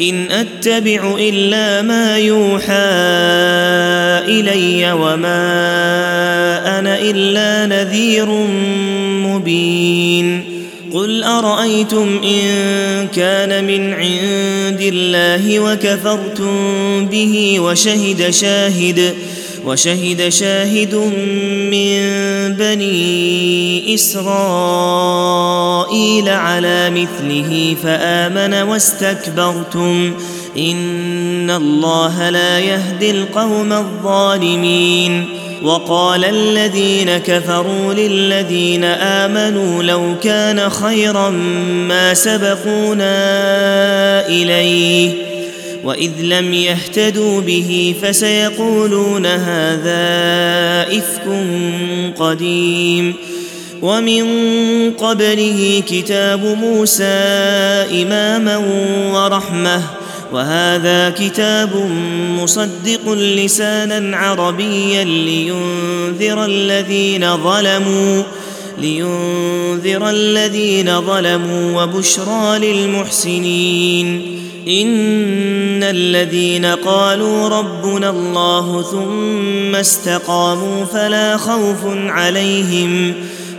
إن أتبع إلا ما يوحى إلي وما أنا إلا نذير مبين. قل أرأيتم إن كان من عند الله وكفرتم به وشهد شاهد وشهد شاهد من بني إسرائيل على مثله فآمن واستكبرتم. إن الله لا يهدي القوم الظالمين. وقال الذين كفروا للذين آمنوا لو كان خيرا ما سبقونا إليه. وإذ لم يهتدوا به فسيقولون هذا إفك قديم ومن قبله كتاب موسى إماما ورحمة وهذا كتاب مصدق لسانا عربيا لينذر الذين ظلموا لينذر الذين ظلموا وبشرى للمحسنين. إن الذين قالوا ربنا الله ثم استقاموا فلا خوف عليهم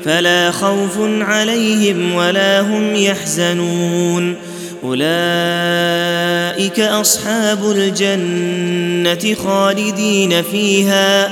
فلا خوف عليهم ولا هم يحزنون. أولئك أصحاب الجنة خالدين فيها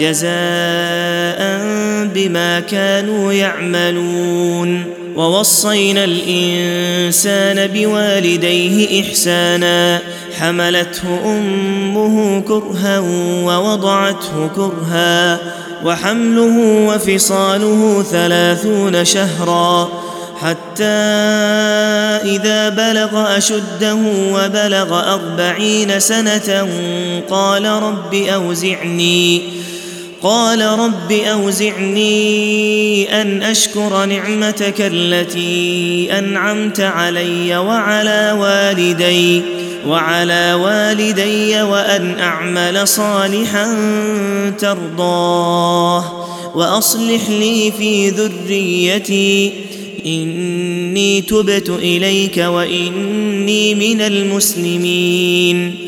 جزاء بما كانوا يعملون. ووصينا الإنسان بوالديه إحسانا. حملته أمه كرها ووضعته كرها. وحمله وفصاله ثلاثون شهرا. حتى إذا بلغ أشده وبلغ أربعين سنة قال رب أوزعني. قال رب أوزعني أن أشكر نعمتك التي أنعمت علي وعلى والدي وعلى والدي وأن أعمل صالحا ترضاه وأصلح لي في ذريتي إني تبت إليك وإني من المسلمين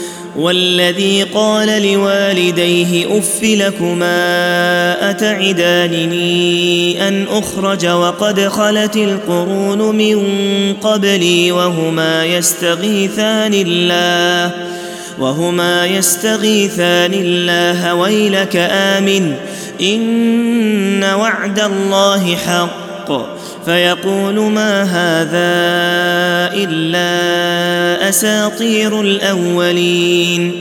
والذي قال لوالديه أف لكما أتعدانني أن أخرج وقد خلت القرون من قبلي وهما يستغيثان الله وهما يستغيثان الله ويلك آمن إن وعد الله حق فيقول ما هذا إلا أساطير الأولين.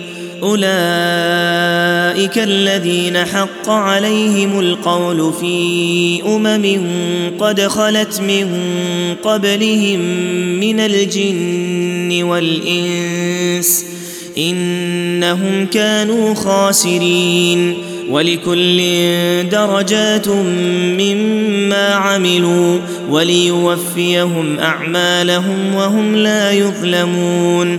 أولئك الذين حق عليهم القول في أمم قد خلت من قبلهم من الجن والإنس إنهم كانوا خاسرين. ولكل درجات مما عملوا وليوفيهم أعمالهم وهم لا يظلمون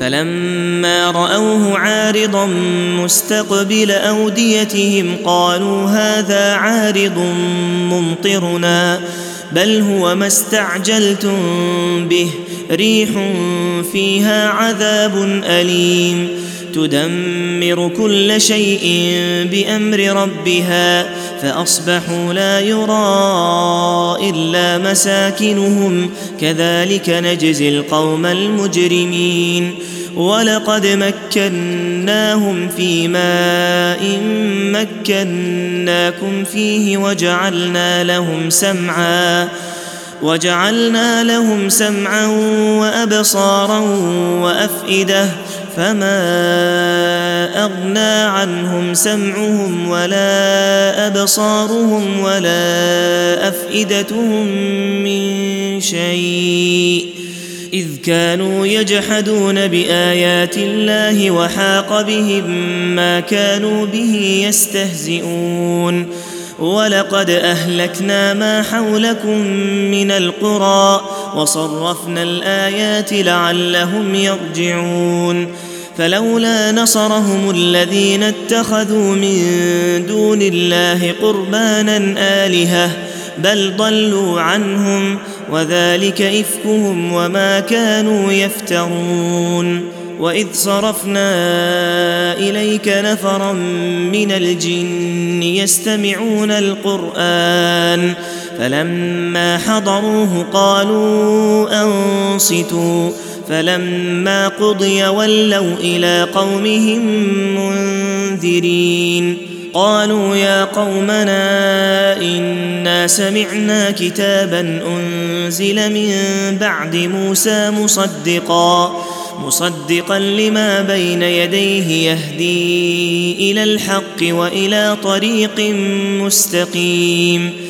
فلما رأوه عارضا مستقبل أوديتهم قالوا هذا عارض ممطرنا بل هو ما استعجلتم به ريح فيها عذاب أليم. تدمر كل شيء بأمر ربها. فأصبحوا لا يرى إلا مساكنهم. كذلك نجزي القوم المجرمين. ولقد مكناهم في ماء مكناكم فيه وجعلنا لهم سمعا وجعلنا لهم سمعا وأبصارا وأفئدة. فما اغنى عنهم سمعهم ولا ابصارهم ولا افئدتهم من شيء اذ كانوا يجحدون بايات الله وحاق بهم ما كانوا به يستهزئون ولقد اهلكنا ما حولكم من القرى وصرفنا الآيات لعلهم يرجعون فلولا نصرهم الذين اتخذوا من دون الله قربانا آلهة بل ضلوا عنهم وذلك إفكهم وما كانوا يفترون وإذ صرفنا إليك نفرا من الجن يستمعون القرآن فلما حضروه قالوا أنصتوا فلما قضي ولوا إلى قومهم منذرين قالوا يا قومنا إنا سمعنا كتابا أنزل من بعد موسى مصدقا مصدقا لما بين يديه يهدي إلى الحق وإلى طريق مستقيم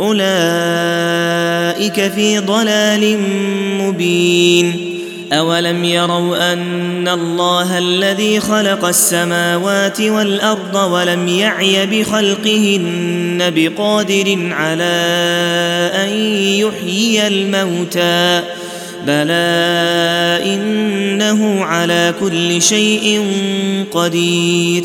أولئك في ضلال مبين. أولم يروا أن الله الذي خلق السماوات والأرض ولم يعي بخلقهن بقادر على أن يحيي الموتى؟ بلى إنه على كل شيء قدير.